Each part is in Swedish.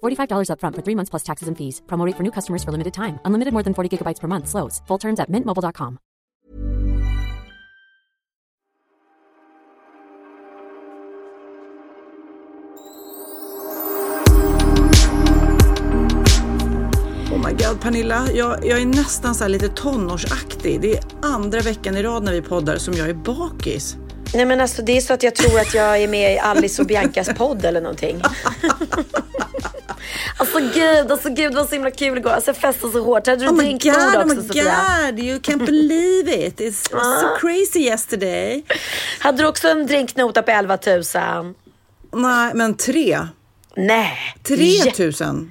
$45 upfront for three months plus taxes and fees. Promo rate for new customers for limited time. Unlimited more than 40 gigabytes per month. Slows. Full terms at mintmobile.com. Oh my god Pernilla, jag, jag är nästan så här lite tonårsaktig. Det är andra veckan i rad när vi poddar som jag är bakis. Nej men alltså det är så att jag tror att jag är med i Alice och Biancas podd eller någonting. alltså gud, alltså gud vad så himla kul igår. Alltså jag festade så hårt. Hade du Oh drinkbord god, oh också my Sofia? god, you can't believe it. It's so crazy yesterday. Hade du också en drinknota på 11 000? Nej, men tre. Nej. 3000. 3 000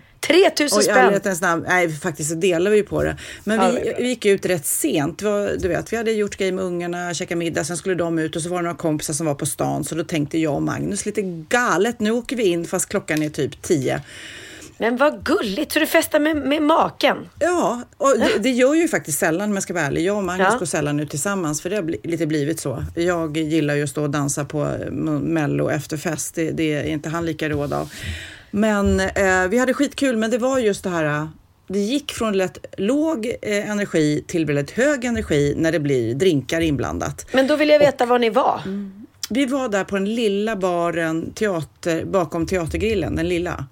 Och i spänn. ärlighetens namn, nej faktiskt så delar vi på det. Men Ja, vi, det vi gick ut rätt sent. Var, du vet, vi hade gjort grejer med ungarna, käkat middag, sen skulle de ut och så var det några kompisar som var på stan. Så då tänkte jag och Magnus lite galet, nu åker vi in fast klockan är typ tio. Men vad gulligt. Så du festar med, med maken? Ja, och det, det gör ju faktiskt sällan om jag ska vara ärlig. Jag och Magnus Ja. går sällan ut tillsammans för det har bli, lite blivit så. Jag gillar ju att stå och dansa på eh, Mello efterfest. Det, det är inte han lika råd av. Men eh, vi hade skitkul, men det var just det här eh, det gick från lätt låg eh, energi till väldigt hög energi när det blir drinkar inblandat. Men då vill jag veta var ni var. Vi var där på den lilla baren teater, bakom teatergrillen, den lilla.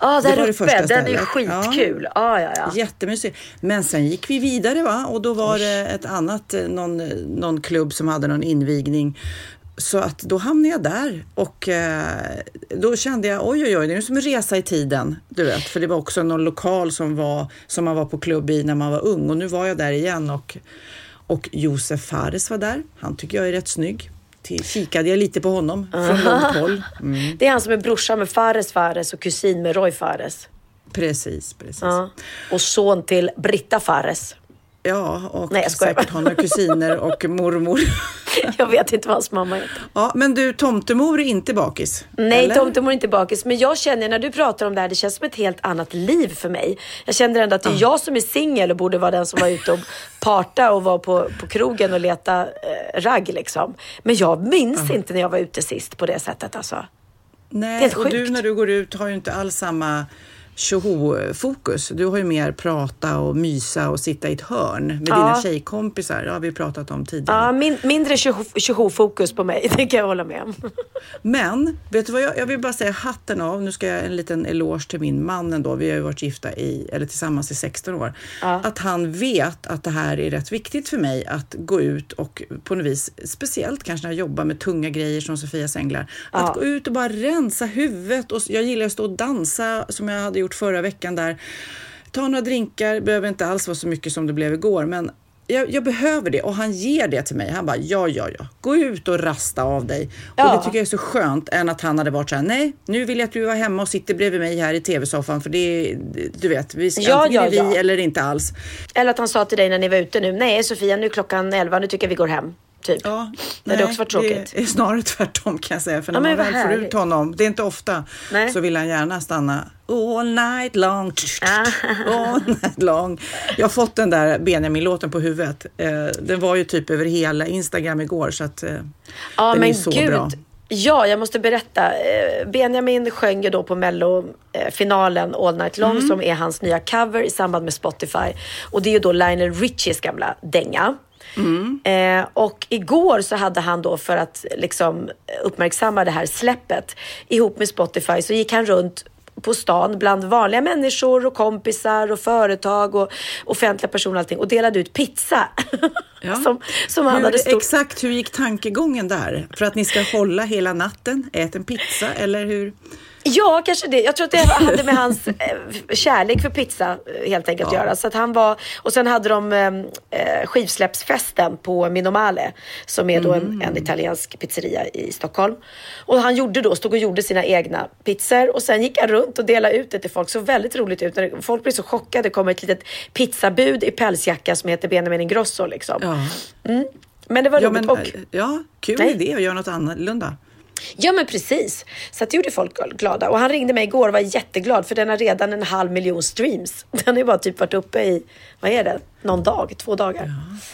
Ja, Det där det uppe. första Den är stället. Ja. skitkul. Ja, ja, ja. Jättemysigt. Men sen gick vi vidare va? och då var det ett annat, eh, någon, någon klubb som hade någon invigning. Så att då hamnade jag där och eh, då kände jag oj oj oj, det är som en resa i tiden. Du vet, för det var också någon lokal som, var, som man var på klubb i när man var ung och nu var jag där igen och, och Josef Fares var där. Han tycker jag är rätt snygg. Till, kikade jag lite på honom från långt håll. Mm, Det är han som är brorsan med Fares Fares och kusin med Roy Fares. precis, precis. Ja. Och son till Britta Fares. Ja, och Nej, jag skojar säkert har några kusiner och mormor. Jag vet inte vad hans mamma heter. Ja, men du, tomtemor är inte bakis? Nej, eller? tomtemor är inte bakis. Men jag känner när du pratar om det här, det känns som ett helt annat liv för mig. Jag känner ändå att det är jag som är singel och borde vara den som var ute och parta och var på, på krogen och leta eh, ragg liksom. Men jag minns inte när jag var ute sist på det sättet alltså. Det är Nej, och du när du går ut har ju inte alls samma tjoho-fokus. Du har ju mer prata och mysa och sitta i ett hörn med dina tjejkompisar. Det har vi pratat om tidigare. Ja, min, mindre tjoho-fokus på mig, det kan jag hålla med om. Men, vet du vad, jag, jag vill bara säga hatten av. Nu ska jag en liten eloge till min man ändå. Vi har ju varit gifta i, eller tillsammans i 16 år. Att han vet att det här är rätt viktigt för mig att gå ut och på något vis, speciellt kanske när jag jobbar med tunga grejer som Sofias änglar, att gå ut och bara rensa huvudet. Och jag gillar att stå och dansa som jag hade gjort förra veckan där. Ta några drinkar, behöver inte alls vara så mycket som det blev igår, men jag, jag behöver det och han ger det till mig. Han bara, ja, ja, ja, gå ut och rasta av dig. Och Ja. det tycker jag är så skönt än att han hade varit så här, nej, nu vill jag att du är hemma och sitter bredvid mig här i tv-soffan för det du vet, vi ska Ja, antingen ja, vi eller inte alls. Eller att han sa till dig när ni var ute nu, nej Sofia, nu är klockan 11, nu tycker jag vi går hem. Typ. Ja, Det hade också varit tråkigt. Det är snarare tvärtom kan jag säga. För när Ja, man väl får ut honom, det är inte ofta, Nej. så vill han gärna stanna all night long. Ah. All night long. Jag har fått den där Benjamin-låten på huvudet. Eh, den var ju typ över hela Instagram igår så att eh, Ja, den men är så gud. bra. Ja, jag måste berätta. Eh, Benjamin sjöng ju då på Mello-finalen All Night Long Mm. som är hans nya cover i samband med Spotify. Och det är ju då Lionel Richies gamla dänga. Mm. Eh, och igår så hade han då för att liksom uppmärksamma det här släppet ihop med Spotify så gick han runt på stan bland vanliga människor och kompisar och företag och offentliga personer och allting och delade ut pizza. Ja. Som, som han hur, hade stort. Exakt, hur gick tankegången där? För att ni ska hålla hela natten, äta en pizza eller hur? Ja, kanske det. Jag tror att det hade med hans eh, kärlek för pizza eh, helt enkelt Ja. att göra. Så att han var, och sen hade de eh, skivsläppsfesten på Minomale som är då en, en italiensk pizzeria i Stockholm. Och han gjorde då, stod och gjorde sina egna pizzor och sen gick han runt och delade ut det till folk. Så väldigt roligt ut. När Folk blir så chockade. Det kommer ett litet pizzabud i pälsjacka som heter Benjamin Ingrosso liksom. Ja, Men det var ja, roligt. men, och, ja kul Nej. idé att göra något annorlunda. Ja men precis. Så det gjorde folk glada. Och han ringde mig igår och var jätteglad för den har redan en halv miljon streams. Den har ju bara typ varit uppe i, vad är det, någon dag, två dagar.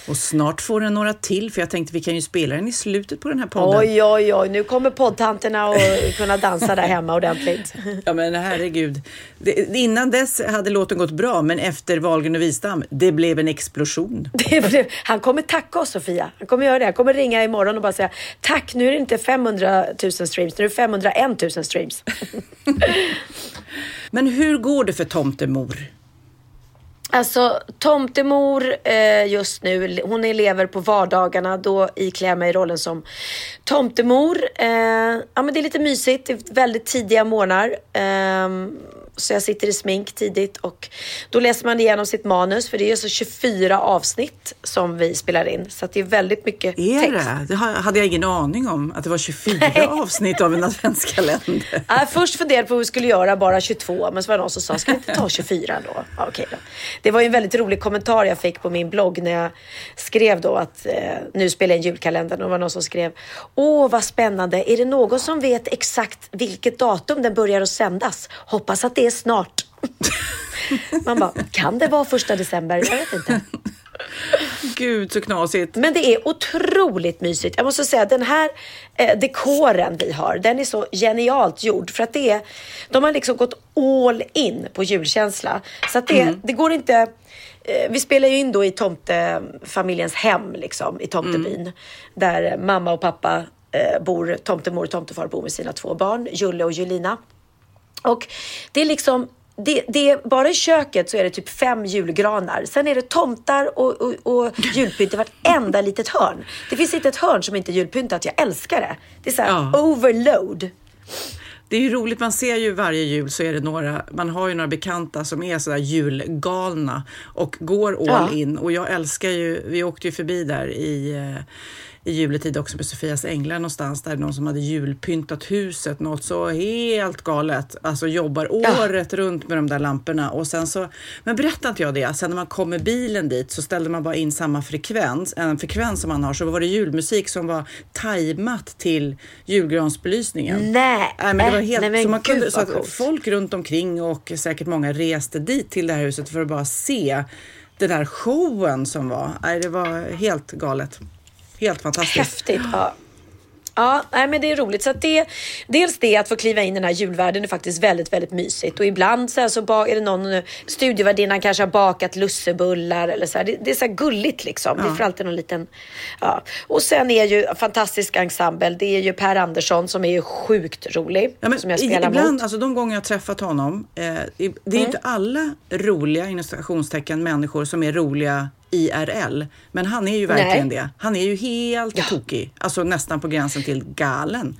Och snart får den några till, för jag tänkte vi kan ju spela den i slutet på den här podden. Oj, oj, oj. Nu kommer poddtanterna att kunna dansa där hemma ordentligt. Ja men herregud. Det, innan dess hade låten gått bra, men efter Wahlgren och Wistam, det blev en explosion. Blev, han kommer tacka oss Sofia. Han kommer göra det. Han kommer ringa imorgon och bara säga tack, nu är det inte 500 000 streams, nu är det 501 000 streams. Men hur går det för tomtemor? Alltså tomtemor eh, just nu, hon lever på vardagarna. Då iklär jag mig rollen som tomtemor. Eh, ja, men det är lite mysigt. Det är väldigt tidiga morgnar. Eh, så jag sitter i smink tidigt och då läser man igenom sitt manus för det är alltså 24 avsnitt som vi spelar in. Så det är väldigt mycket Är text. det? Det ha- hade jag ingen aning om, att det var 24 avsnitt av en adventskalender. Ja, först funderade på hur vi skulle göra bara 22, men så var det någon som sa, ska vi inte ta 24 då? Ja, okej då. Det var ju en väldigt rolig kommentar jag fick på min blogg när jag skrev då att eh, nu spelar jag en julkalender. Och det var någon som skrev, åh vad spännande, är det någon som vet exakt vilket datum den börjar att sändas? Hoppas att det är snart. Man bara, kan det vara första december? Jag vet inte. Gud så knasigt. Men det är otroligt mysigt. Jag måste säga den här eh, dekoren vi har, den är så genialt gjord. För att det är, de har liksom gått all in på julkänsla. Så att det, det går inte... Eh, vi spelar ju in då i tomtefamiljens hem, liksom, i tomtebyn. Där mamma och pappa eh, bor, tomtemor och tomtefar bor med sina två barn, Julle och Julina. Och det är liksom, det, det bara i köket så är det typ fem julgranar. Sen är det tomtar och, och, och julpynt i vartenda litet hörn. Det finns inte ett hörn som inte är julpyntat. Jag älskar det. Det är så här Ja. overload. Det är ju roligt, man ser ju varje jul så är det några, man har ju några bekanta som är sådär julgalna och går all Ja. in. Och jag älskar ju, vi åkte ju förbi där i, eh, i juletid också på Sofias Änglar någonstans, där någon som hade julpyntat huset, något så helt galet. Alltså jobbar Ja. året runt med de där lamporna och sen så, men berättade inte jag det? Sen när man kom med bilen dit så ställde man bara in samma frekvens, en frekvens som man har, så var det julmusik som var tajmat till julgransbelysningen. Nej, Nej, men det var helt, nej men så man gud kunde, så att folk runt omkring och säkert många reste dit till det här huset för att bara se den där showen som var. Nej, det var helt galet. Helt fantastiskt. Häftigt. Ja. Ja, nej, men det är roligt. Så det, dels det att få kliva in i den här julvärlden är faktiskt väldigt, väldigt mysigt. Och ibland så, här, så är det någon studievärdinnan kanske har bakat lussebullar eller så här. Det, det är så gulligt liksom. Det är för alltid någon liten... Ja. Och sen är ju fantastisk ensemble. Det är ju Per Andersson som är ju sjukt rolig. Ja, som jag spelar ibland, mot. alltså de gånger jag har träffat honom, eh, det är Mm. inte alla roliga inom människor som är roliga IRL, men han är ju verkligen Nej. det. Han är ju helt Ja. tokig, alltså nästan på gränsen till galen.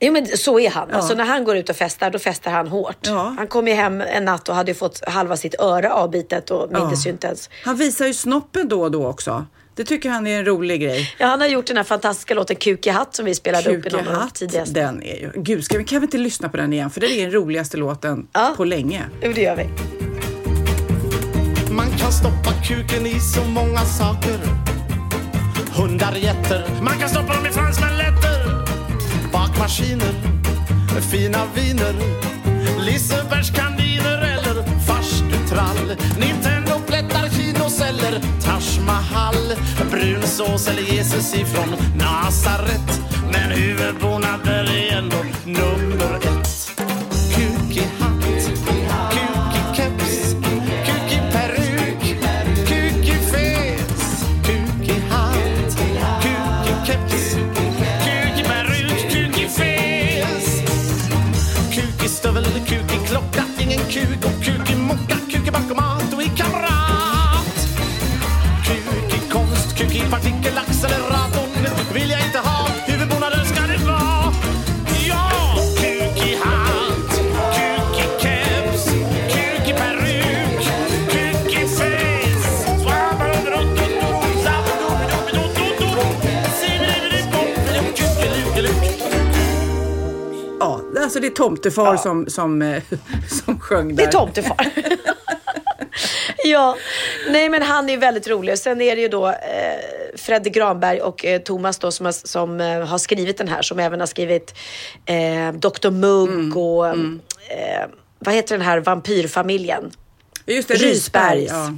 Jo men så är han. Alltså när han går ut och festar, då festar han hårt. Ja. Han kom ju hem en natt och hade fått halva sitt öra avbitet och ju inte ens. Han visar ju snoppen då och då också. Det tycker han är en rolig grej. Ja, han har gjort den här fantastiska låten Kuk i hatt som vi spelade upp i någon Hatt, tidigaste. den är ju... Gud, ska vi, kan vi inte lyssna på den igen? För det är den roligaste låten Ja. på länge. Jo, det gör vi. Man kan stoppa kuken i så många saker. Hundar, getter Man kan stoppa dem i fransmaletter Bakmaskiner Fina viner. Lisebergskandiner eller farstutrall. Nintendo-plättar, kinoceller Taj Mahal. Brunsås eller Jesus ifrån Nasaret. Men huvudbonader är ändå nummer ett. Kuk i stövel, kuk alltså det är Tomtefar som, som, eh, som sjöng där. Det är tomtefar. ja, nej men han är väldigt rolig. Sen är det ju då eh, Fredde Granberg och eh, Thomas då som, har, som eh, har skrivit den här, som även har skrivit eh, Dr Mugg och Eh, vad heter den här vampyrfamiljen? Just det, Rysbergs. Rysberg. Ja.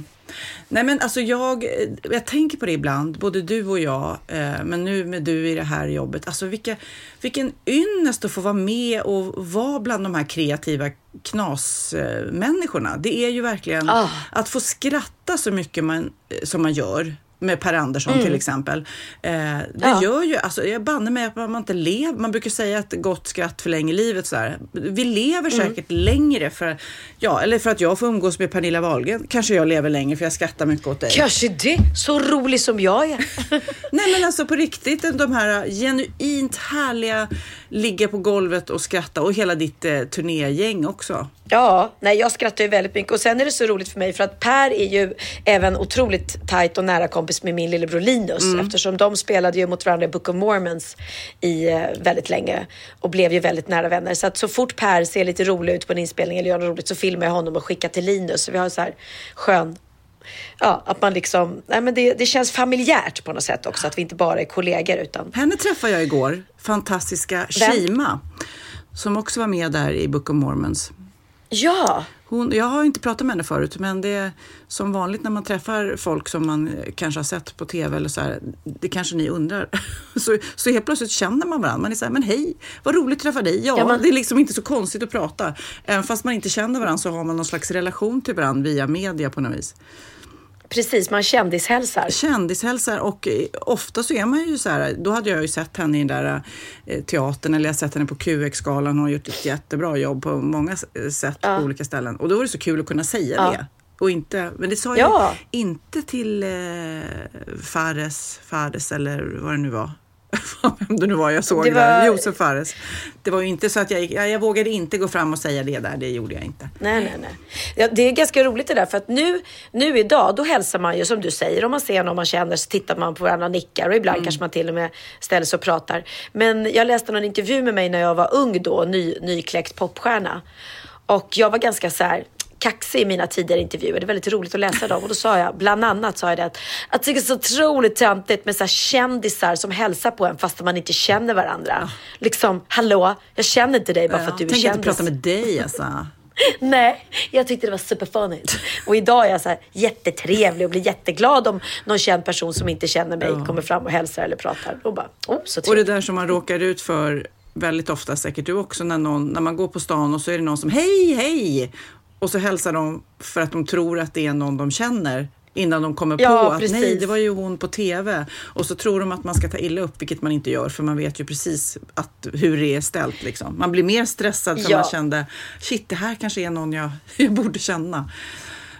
Nej men alltså jag, jag tänker på det ibland, både du och jag, eh, men nu med du i det här jobbet. Alltså vilka, vilken ynnest att få vara med och vara bland de här kreativa knasmänniskorna. Det är ju verkligen Ah. att få skratta så mycket man, eh, som man gör med Per Andersson till exempel. Eh, det Ja. gör ju, alltså jag banne mig att man inte lever. Man brukar säga att gott skratt förlänger livet. Så här. Vi lever säkert längre för, ja, eller för att jag får umgås med Pernilla Wahlgren. Kanske jag lever längre för jag skrattar mycket åt dig. Kanske det. Så rolig som jag är. Nej men alltså på riktigt, de här genuint härliga ligga på golvet och skratta och hela ditt eh, turnégäng också. Ja, nej jag skrattar ju väldigt mycket och sen är det så roligt för mig för att Per är ju även otroligt tajt och nära kompis med min lillebror Linus eftersom de spelade ju mot varandra i Book of Mormons i eh, väldigt länge och blev ju väldigt nära vänner. Så att så fort Per ser lite rolig ut på en inspelning eller gör något roligt så filmar jag honom och skickar till Linus. Så vi har så här skön Ja, att man liksom, nej men det, det känns familjärt på något sätt också, att vi inte bara är kollegor utan Henne träffade jag igår, fantastiska Vem? Shima, som också var med där i Book of Mormons. Ja, Hon, jag har inte pratat med henne förut, men det är som vanligt när man träffar folk som man kanske har sett på TV eller så här, det kanske ni undrar. Så, så helt plötsligt känner man varandra. Man är så här, men hej, vad roligt att träffa dig. Ja, Ja, man- det är liksom inte så konstigt att prata. Även fast man inte känner varandra så har man någon slags relation till varandra via media på något vis. Precis, man kändishälsar. Kändishälsar och eh, ofta så är man ju så här, då hade jag ju sett henne i den där eh, teatern eller jag sett henne på QX-galan. Hon har gjort ett jättebra jobb på många s- sätt på olika ställen. Och då var det så kul att kunna säga Ja. det. Och inte, men det sa Ja. jag inte till eh, Fares, Fares eller vad det nu var. Vem det nu var jag såg Det där. var- Josef Fares. Det var ju inte så att jag, gick- jag, jag vågade inte gå fram och säga det där, det gjorde jag inte. Nej, nej, nej. Ja, det är ganska roligt det där för att nu, nu idag, då hälsar man ju som du säger. Om man ser någon man känner så tittar man på varandra och nickar och ibland kanske man till och med ställer sig och pratar. Men jag läste någon intervju med mig när jag var ung då, ny, nykläckt popstjärna. Och jag var ganska så här kaxig i mina tidigare intervjuer. Det är väldigt roligt att läsa dem. Och då sa jag, bland annat sa jag det att jag tycker det är så otroligt töntigt med så här kändisar som hälsar på en fast man inte känner varandra. Liksom, hallå, jag känner inte dig bara för att du är kändis. inte prata med dig alltså. Nej, jag tyckte det var superfunnigt. Och idag är jag så här jättetrevlig och blir jätteglad om någon känd person som inte känner mig kommer fram och hälsar eller pratar. Och bara, oh, så Och det där som man råkar ut för väldigt ofta, säkert du också, när, någon, när man går på stan och så är det någon som hej, hej! Och så hälsar de för att de tror att det är någon de känner innan de kommer Ja, på att precis. nej, det var ju hon på TV. Och så tror de att man ska ta illa upp, vilket man inte gör, för man vet ju precis att, hur det är ställt. Liksom. Man blir mer stressad för Ja. man kände, shit, det här kanske är någon jag, jag borde känna.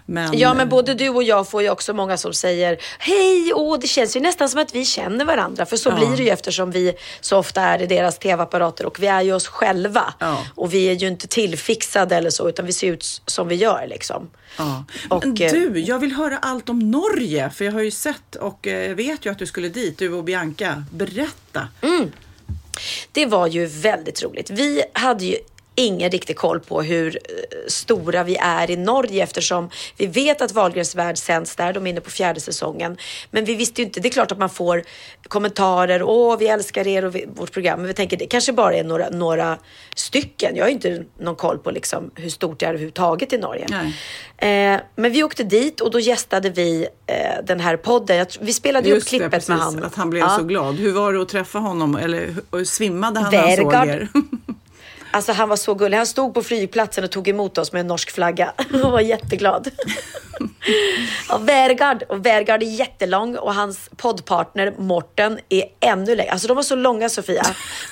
Men, Ja, men både du och jag får ju också många som säger hej, åh, det känns ju nästan som att vi känner varandra. För så Ja. blir det ju eftersom vi så ofta är i deras tv-apparater och vi är ju oss själva. Ja. Och vi är ju inte tillfixade eller så, utan vi ser ut som vi gör liksom. Ja. Och, Men eh, du, jag vill höra allt om Norge, för jag har ju sett och eh, vet ju att du skulle dit, du och Bianca. Berätta. Det var ju väldigt roligt. Vi hade ju ingen riktig koll på hur eh, stora vi är i Norge eftersom vi vet att Wahlgrens värld sänds där, de är inne på fjärde säsongen. Men vi visste ju inte, det är klart att man får kommentarer, åh vi älskar er och vi, vårt program, men vi tänker det kanske bara är några, några stycken. Jag har ju inte någon koll på liksom hur stort det är överhuvudtaget i Norge. Eh, men vi åkte dit och då gästade vi eh, den här podden. Vi spelade ju upp Just det, klippet precis, med han. att han blev Ja. så glad. Hur var det att träffa honom? Eller hur- svimmade han när han såg er? Alltså han var så gullig. Han stod på flygplatsen och tog emot oss med en norsk flagga. Han var jätteglad. ja, Vergard. Och Vergard är jättelång och hans poddpartner Morten är ännu längre. Alltså de var så långa Sofia.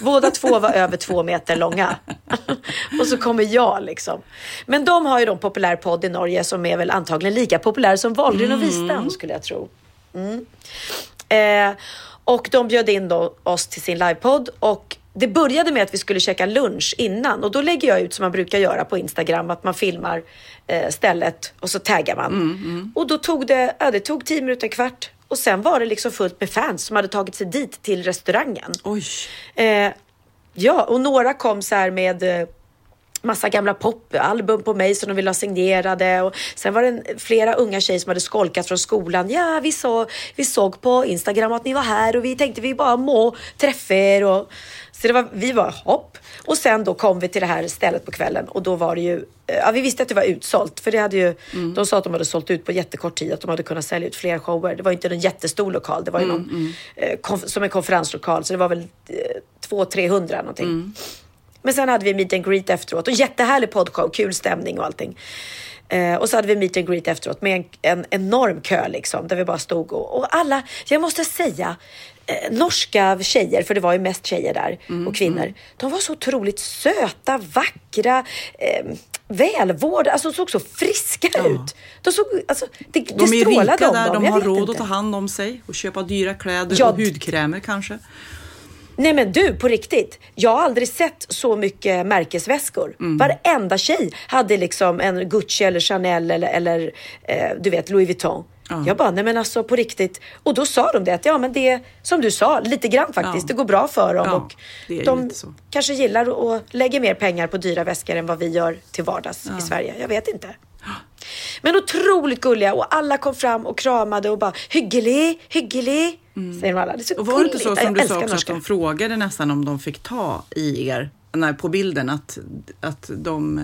Båda två var över två meter långa. och så kommer jag liksom. Men de har ju en populär podd i Norge som är väl antagligen lika populär som Wahlgren och Wistam skulle jag tro. Eh, och de bjöd in då oss till sin livepodd och det började med att vi skulle käka lunch innan och då lägger jag ut som man brukar göra på Instagram att man filmar eh, stället och så taggar man. Och då tog det, ja, det tog tio minuter, en kvart och sen var det liksom fullt med fans som hade tagit sig dit till restaurangen. Oj. Eh, ja, och några kom så här med eh, massa gamla popalbum på mig som de ville ha signerade. Och sen var det flera unga tjejer som hade skolkat från skolan. Ja, vi, så, vi såg på Instagram att ni var här och vi tänkte vi bara må träffa er. Och, så det var, vi var hopp. Och sen då kom vi till det här stället på kvällen och då var det ju, eh, ja vi visste att det var utsålt för det hade ju, de sa att de hade sålt ut på jättekort tid, att de hade kunnat sälja ut fler shower. Det var ju inte en jättestor lokal, det var ju någon, eh, konf- som en konferenslokal så det var väl eh, 200-300 någonting. Men sen hade vi meet and greet efteråt och jättehärlig poddshow, kul stämning och allting. Eh, och så hade vi meet and greet efteråt med en, en enorm kö liksom, där vi bara stod och, och alla, jag måste säga, eh, norska tjejer, för det var ju mest tjejer där och kvinnor, de var så otroligt söta, vackra, eh, välvårdade, alltså såg så friska ut. De såg, alltså, det, det De är strålade rika där, de har råd inte. att ta hand om sig och köpa dyra kläder Ja, och hudkrämer kanske. Nej men du, på riktigt. Jag har aldrig sett så mycket märkesväskor. Mm. Varenda tjej hade liksom en Gucci eller Chanel eller, eller eh, du vet Louis Vuitton. Jag bara, nej men alltså på riktigt. Och då sa de det att ja men det är som du sa, lite grann faktiskt. Ja. Det går bra för dem Ja, och de kanske gillar och lägger mer pengar på dyra väskor än vad vi gör till vardags i Sverige. Jag vet inte. Men otroligt gulliga och alla kom fram och kramade och bara hyggelig, hyggelig. Säger de alla. Det är så Mm. Och var det inte så som du sa också att de frågade nästan om de fick ta i er när, på bilden att, att de eh,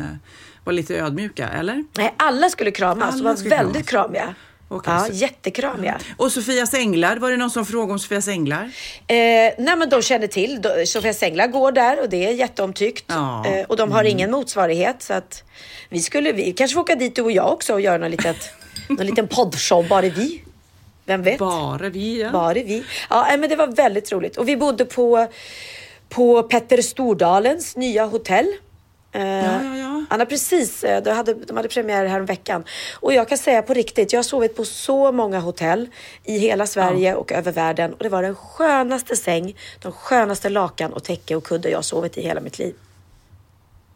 var lite ödmjuka, eller? Nej, alla skulle kramas. Alla de var väldigt kramas. kramiga. Okej, ja, så- jättekramiga. Och Sofias änglar, var det någon som frågade om Sofias änglar? Eh, nej, men de känner till. De- Sofia Sänglar går där och det är jätteomtyckt. Ja. Mm. Eh, och de har ingen motsvarighet. Så att vi skulle, vi kanske får åka dit du och jag också och göra någon, litet, någon liten poddshow, bara vi. Vem vet? Bara vi, ja. Bara vi. Ja, men det var väldigt roligt. Och vi bodde på, på Petter Stordalens nya hotell. Eh, Ja, ja, ja. Han har precis, eh, de hade, de hade premiär här veckan Och jag kan säga på riktigt, jag har sovit på så många hotell i hela Sverige och över världen. Och det var den skönaste säng, de skönaste lakan och täcke och kudde jag sovit i hela mitt liv.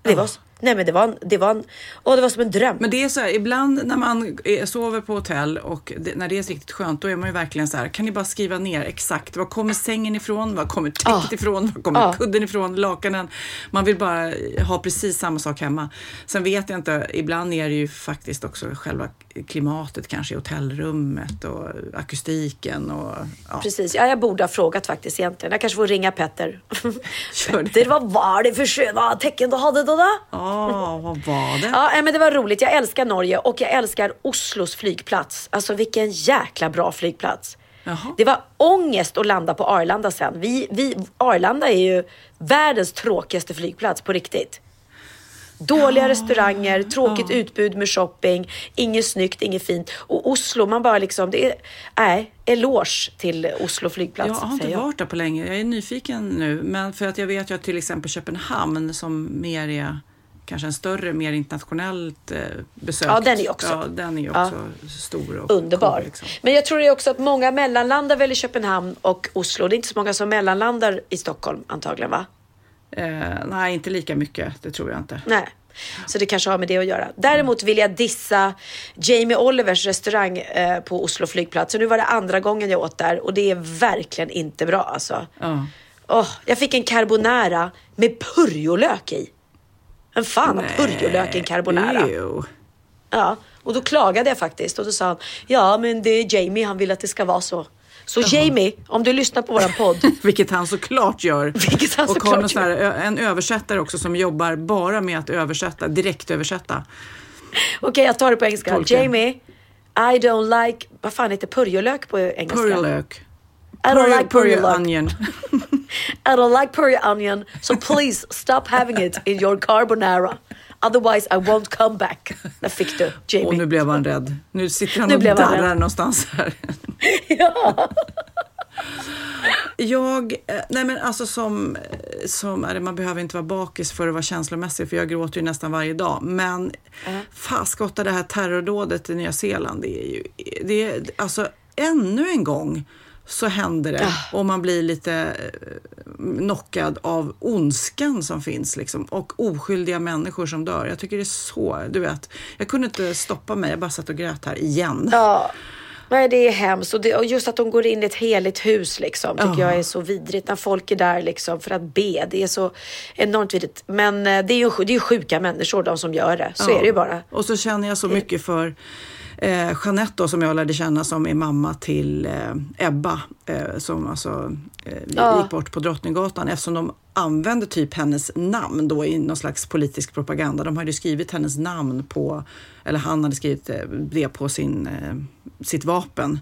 Det var, s- nej men det var, en, det var en, åh, det var som en dröm. Men det är så här, ibland när man sover på hotell och det, när det är riktigt skönt, då är man ju verkligen så här, kan ni bara skriva ner exakt, var kommer sängen ifrån, var kommer täcket Ah. ifrån, var kommer Ah. kudden ifrån, lakanen. Man vill bara ha precis samma sak hemma. Sen vet jag inte, ibland är det ju faktiskt också själva klimatet kanske i hotellrummet och akustiken och ja. Precis, ja, jag borde ha frågat faktiskt egentligen. Jag kanske får ringa Petter. Petter, vad var det för sköna tecken du hade då? då? Ja, vad var det? Ja, men det var roligt. Jag älskar Norge och jag älskar Oslos flygplats. Alltså vilken jäkla bra flygplats. Jaha. Det var ångest att landa på Arlanda sen. Vi, vi, Arlanda är ju världens tråkigaste flygplats på riktigt. Dåliga restauranger, tråkigt utbud med shopping, inget snyggt, inget fint. Och Oslo, man bara liksom, det är, nej, eloge till Oslo flygplats. Jag har inte jag. varit där på länge. Jag är nyfiken nu, men för att jag vet ju att till exempel Köpenhamn som mer är kanske en större, mer internationellt eh, besökt. Ja, den är också- Ja, den är också stor och Underbar. cool, liksom. Men jag tror det är också att många mellanlandar väl i Köpenhamn och Oslo. Det är inte så många som mellanlandar i Stockholm antagligen va? Eh, nej, inte lika mycket. Det tror jag inte. Nej. Så det kanske har med det att göra. Däremot vill jag dissa Jamie Olivers restaurang eh, på Oslo flygplats. Så nu var det andra gången jag åt där och det är verkligen inte bra alltså. Ja. Åh, jag fick en carbonara med purjolök i. En fan har purjolök i en carbonara? Ew. Ja, och då klagade jag faktiskt och då sa han, ja men det är Jamie, han vill att det ska vara så. Så Jamie, om du lyssnar på våran podd, Vilket han såklart gör. Vilket han och såklart har ö- en översättare också som jobbar bara med att översätta, direkt översätta. okej jag tar det på engelska. Tolka. Jamie, I don't like, vad fan heter purjolök på engelska? Purjolök. I don't like Purjo purjolök. onion. I don't like purjo onion, so please stop having it in your carbonara. Otherwise I won't come back. Där fick du, Jamie. Och nu blev han rädd. Nu sitter han Nu och darrar någonstans här. ja. Jag, eh, nej men alltså som, som är det, man behöver inte vara bakis för att vara känslomässig för jag gråter ju nästan varje dag. Men faskotta det här terrordådet i Nya Zeeland, det är ju, det är, alltså ännu en gång så händer det och man blir lite eh, knockad av ondskan som finns liksom, och oskyldiga människor som dör. Jag tycker det är så, du vet, jag kunde inte stoppa mig, jag bara satt och grät här igen. Ja. Nej, det är hemskt. Och, det, och just att de går in i ett heligt hus liksom, tycker jag är så vidrigt. När folk är där liksom, för att be. Det är så enormt vidrigt. Men eh, det är ju det är ju sjuka människor de som gör det. Så Ja. är det ju bara. Och så känner jag så mycket för eh, Jeanette då, som jag lärde känna som är mamma till eh, Ebba eh, som alltså eh, Ja. gick bort på Drottninggatan eftersom de använde typ hennes namn då i någon slags politisk propaganda. De hade skrivit hennes namn på, eller han hade skrivit eh, det på sin, eh, sitt vapen.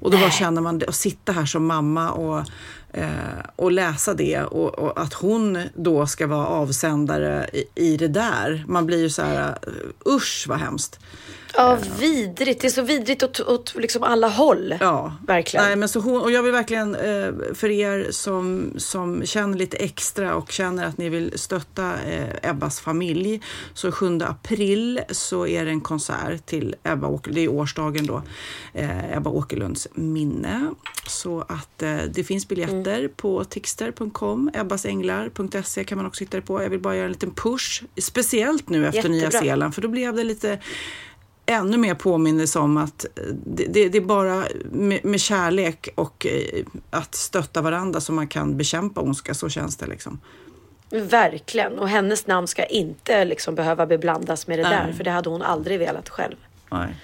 Och då bara känner man att sitta här som mamma och, eh, och läsa det och, och att hon då ska vara avsändare i, i det där. Man blir ju så här, usch vad hemskt. Ja, vidrigt. Det är så vidrigt åt, åt liksom alla håll. Ja, Verkligen. Nej, men så hon, och jag vill verkligen eh, för er som, som känner lite extra och känner att ni vill stötta eh, Ebbas familj. Så 7 april så är det en konsert till Ebba Åker, det är årsdagen då, eh, Ebba Åkerlunds minne. Så att det finns biljetter på tixter.com, ebbasänglar.se kan man också hitta det på. Jag vill bara göra en liten push, speciellt nu efter Nya Jättebra. Zeeland, för då blev det lite ännu mer påminnelse om att eh, det, det, det är bara med, med kärlek och eh, att stötta varandra som man kan bekämpa ondska. Så känns det liksom. Verkligen. Och hennes namn ska inte liksom behöva beblandas med det Nej. där. För det hade hon aldrig velat själv. Nej.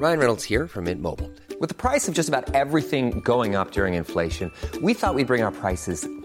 Ryan Reynolds here from Mint Mobile. With the price of just about everything going up during inflation, we thought we'd bring our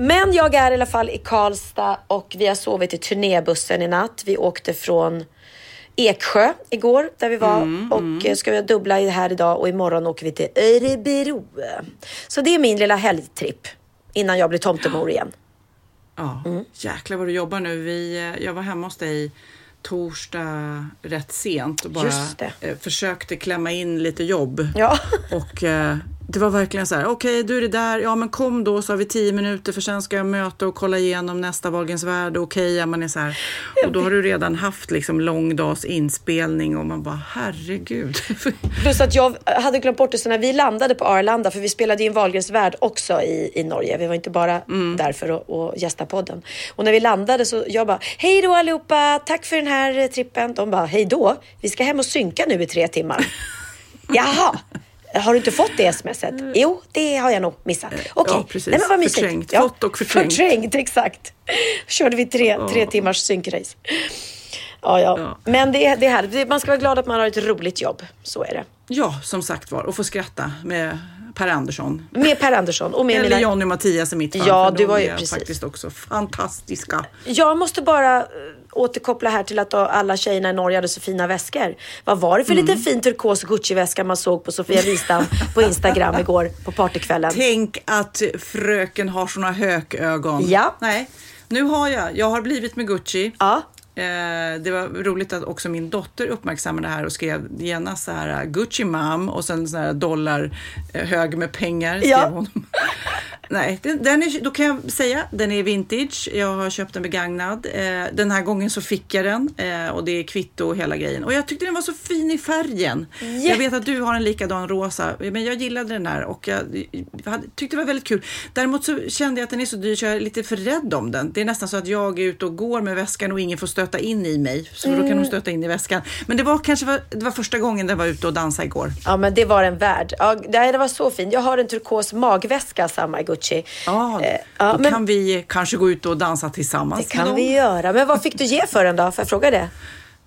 Men jag är i alla fall i Karlstad och vi har sovit i turnébussen i natt. Vi åkte från Eksjö igår där vi var mm, och mm. ska vi dubbla här idag och imorgon åker vi till Örebro. Så det är min lilla helgtripp innan jag blir tomtemor igen. Ja, mm. jäklar vad du jobbar nu. Vi, eh, jag var hemma hos dig torsdag rätt sent och bara eh, försökte klämma in lite jobb. Ja. och eh, det var verkligen så här, okej okay, du är det där, ja men kom då så har vi tio minuter för sen ska jag möta och kolla igenom nästa Wahlgrens värld, okej, okay, ja, man är så här. Och då har du redan haft liksom lång dags inspelning och man bara herregud. Plus att jag hade glömt bort det så när vi landade på Arlanda, för vi spelade in Wahlgrens värld också i, i Norge, vi var inte bara mm. där för att, att gästa podden. Och när vi landade så jag bara, hej då allihopa, tack för den här trippen. De bara, hej då, vi ska hem och synka nu i tre timmar. Jaha. Har du inte fått det smset? Mm. Jo, det har jag nog missat. Okej, okay. ja, precis. Nej, men vad mysigt. Förträngt. Ja, Fått och förträngt. Förträngt, exakt. Körde vi tre, ja. tre timmars synkrace. Ja, ja, ja. Men det, det är härligt. Man ska vara glad att man har ett roligt jobb. Så är det. Ja, som sagt var. Och få skratta med Per Andersson. Med Per Andersson. Och med Eller mina... Johnny och Mattias i mitt fall. Ja, du var ju precis. faktiskt också fantastiska. Jag måste bara eh, återkoppla här till att alla tjejerna i Norge hade så fina väskor. Vad var det för mm. liten fin turkos Gucci-väska man såg på Sofia Wistam på Instagram igår på partykvällen? Tänk att fröken har såna hökögon. Ja. Nej, nu har jag. Jag har blivit med Gucci. Ja. Eh, det var roligt att också min dotter uppmärksammade det här och skrev genast så här Gucci mom och sen så här dollar eh, hög med pengar. Skrev ja. hon. Nej, den, den är, då kan jag säga den är vintage. Jag har köpt den begagnad. Eh, den här gången så fick jag den eh, och det är kvitto och hela grejen. Och jag tyckte den var så fin i färgen. Jätte. Jag vet att du har en likadan rosa, men jag gillade den här och jag, jag tyckte det var väldigt kul. Däremot så kände jag att den är så dyr så jag är lite för rädd om den. Det är nästan så att jag är ute och går med väskan och ingen får stöta in i mig. Så mm. då kan hon stöta in i väskan. Men det var kanske det var första gången den var ute och dansade igår. Ja, men det var en värd. Ja, det var så fint. Jag har en turkos magväska, samma Gucci. Ja, eh, ja då men, kan vi kanske gå ut och dansa tillsammans. Det kan vi göra. Men vad fick du ge för den då? Får jag fråga det?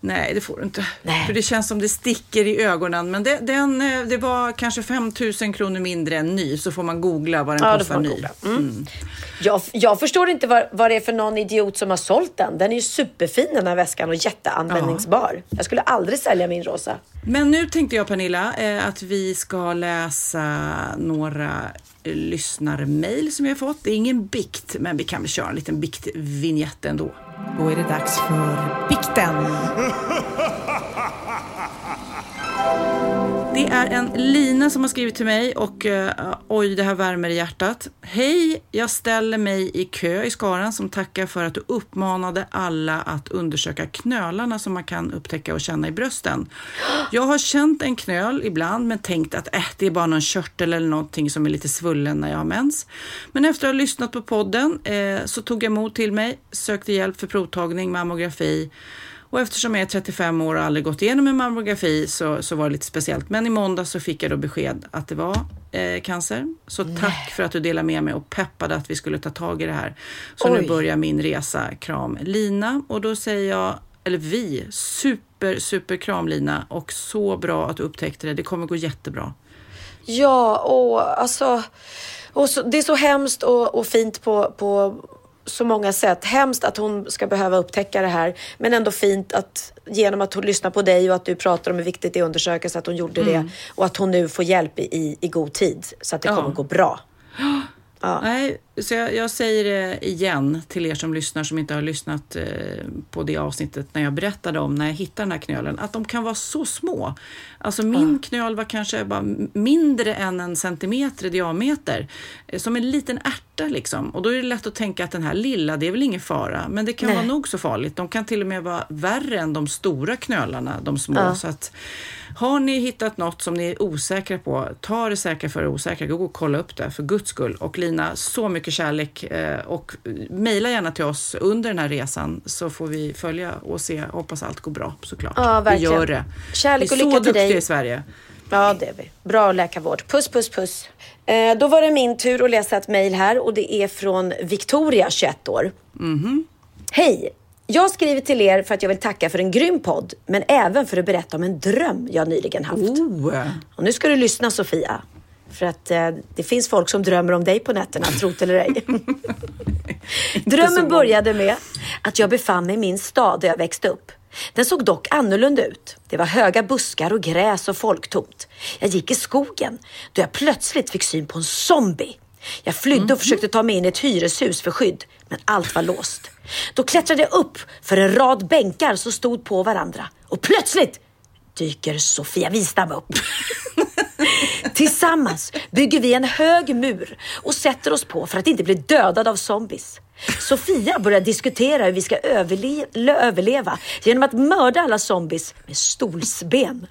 Nej, det får du inte. Nej. För det känns som det sticker i ögonen. Men det, den, eh, det var kanske 5 000 kronor mindre än ny, så får man googla vad den ja, kostar ny. Mm. Mm. Jag, jag, förstår inte vad, vad det är för någon idiot som har sålt den. Den är ju superfin den här väskan och jätteanvändningsbar. Ja. Jag skulle aldrig sälja min rosa. Men nu tänkte jag Pernilla eh, att vi ska läsa några lyssnarmail som vi har fått. Det är ingen bikt, men vi kan väl köra en liten biktvinjett ändå. Då är det dags för bikten. Det är en Lina som har skrivit till mig och uh, oj, det här värmer i hjärtat. Hej, jag ställer mig i kö i skaran som tackar för att du uppmanade alla att undersöka knölarna som man kan upptäcka och känna i brösten. Jag har känt en knöl ibland men tänkt att äh, det är bara någon körtel eller någonting som är lite svullen när jag har mens. Men efter att ha lyssnat på podden eh, så tog jag mod till mig, sökte hjälp för provtagning, mammografi och eftersom jag är 35 år och aldrig gått igenom en mammografi så, så var det lite speciellt. Men i måndag så fick jag då besked att det var eh, cancer. Så tack för att du delade med mig och peppade att vi skulle ta tag i det här. Så Oj. nu börjar min resa. Kram Lina. Och då säger jag, eller vi, super, super kram Lina. Och så bra att du upptäckte det. Det kommer gå jättebra. Ja, och alltså... Och så, det är så hemskt och, och fint på, på så många sätt. Hemskt att hon ska behöva upptäcka det här, men ändå fint att genom att hon lyssnar på dig och att du pratar om hur viktigt det är att undersöka så att hon gjorde det och att hon nu får hjälp i, i, i god tid så att det Ja. kommer gå bra. Nej, så jag, jag säger det igen till er som lyssnar som inte har lyssnat eh, på det avsnittet när jag berättade om när jag hittade den här knölen, att de kan vara så små. Alltså min knöl var kanske bara mindre än en centimeter i diameter, eh, som en liten ärta liksom. Och då är det lätt att tänka att den här lilla, det är väl ingen fara, men det kan Nej. vara nog så farligt. De kan till och med vara värre än de stora knölarna, de små. Så att, har ni hittat något som ni är osäkra på, ta det säkra för det osäkra. Gå och kolla upp det för guds skull. Och Lina, så mycket kärlek eh, och mejla gärna till oss under den här resan så får vi följa och se. Hoppas allt går bra såklart. Ja, verkligen. Vi gör det. Kärlek vi är och så lycka till duktiga dig. i Sverige. Ja, det är vi. Bra läkarvård. Puss, puss, puss. Eh, då var det min tur att läsa ett mejl här och det är från Victoria, 21 år. Hej! Jag skriver till er för att jag vill tacka för en grym podd, men även för att berätta om en dröm jag nyligen haft. Oh. Och nu ska du lyssna Sofia. För att eh, det finns folk som drömmer om dig på nätterna, tro det eller ej. Drömmen började med att jag befann mig i min stad där jag växte upp. Den såg dock annorlunda ut. Det var höga buskar och gräs och folktomt. Jag gick i skogen då jag plötsligt fick syn på en zombie. Jag flydde och försökte ta mig in i ett hyreshus för skydd, men allt var låst. Då klättrade jag upp för en rad bänkar som stod på varandra och plötsligt dyker Sofia Wistam upp. Tillsammans bygger vi en hög mur och sätter oss på för att inte bli dödade av zombies. Sofia börjar diskutera hur vi ska överle överleva genom att mörda alla zombies med stolsben.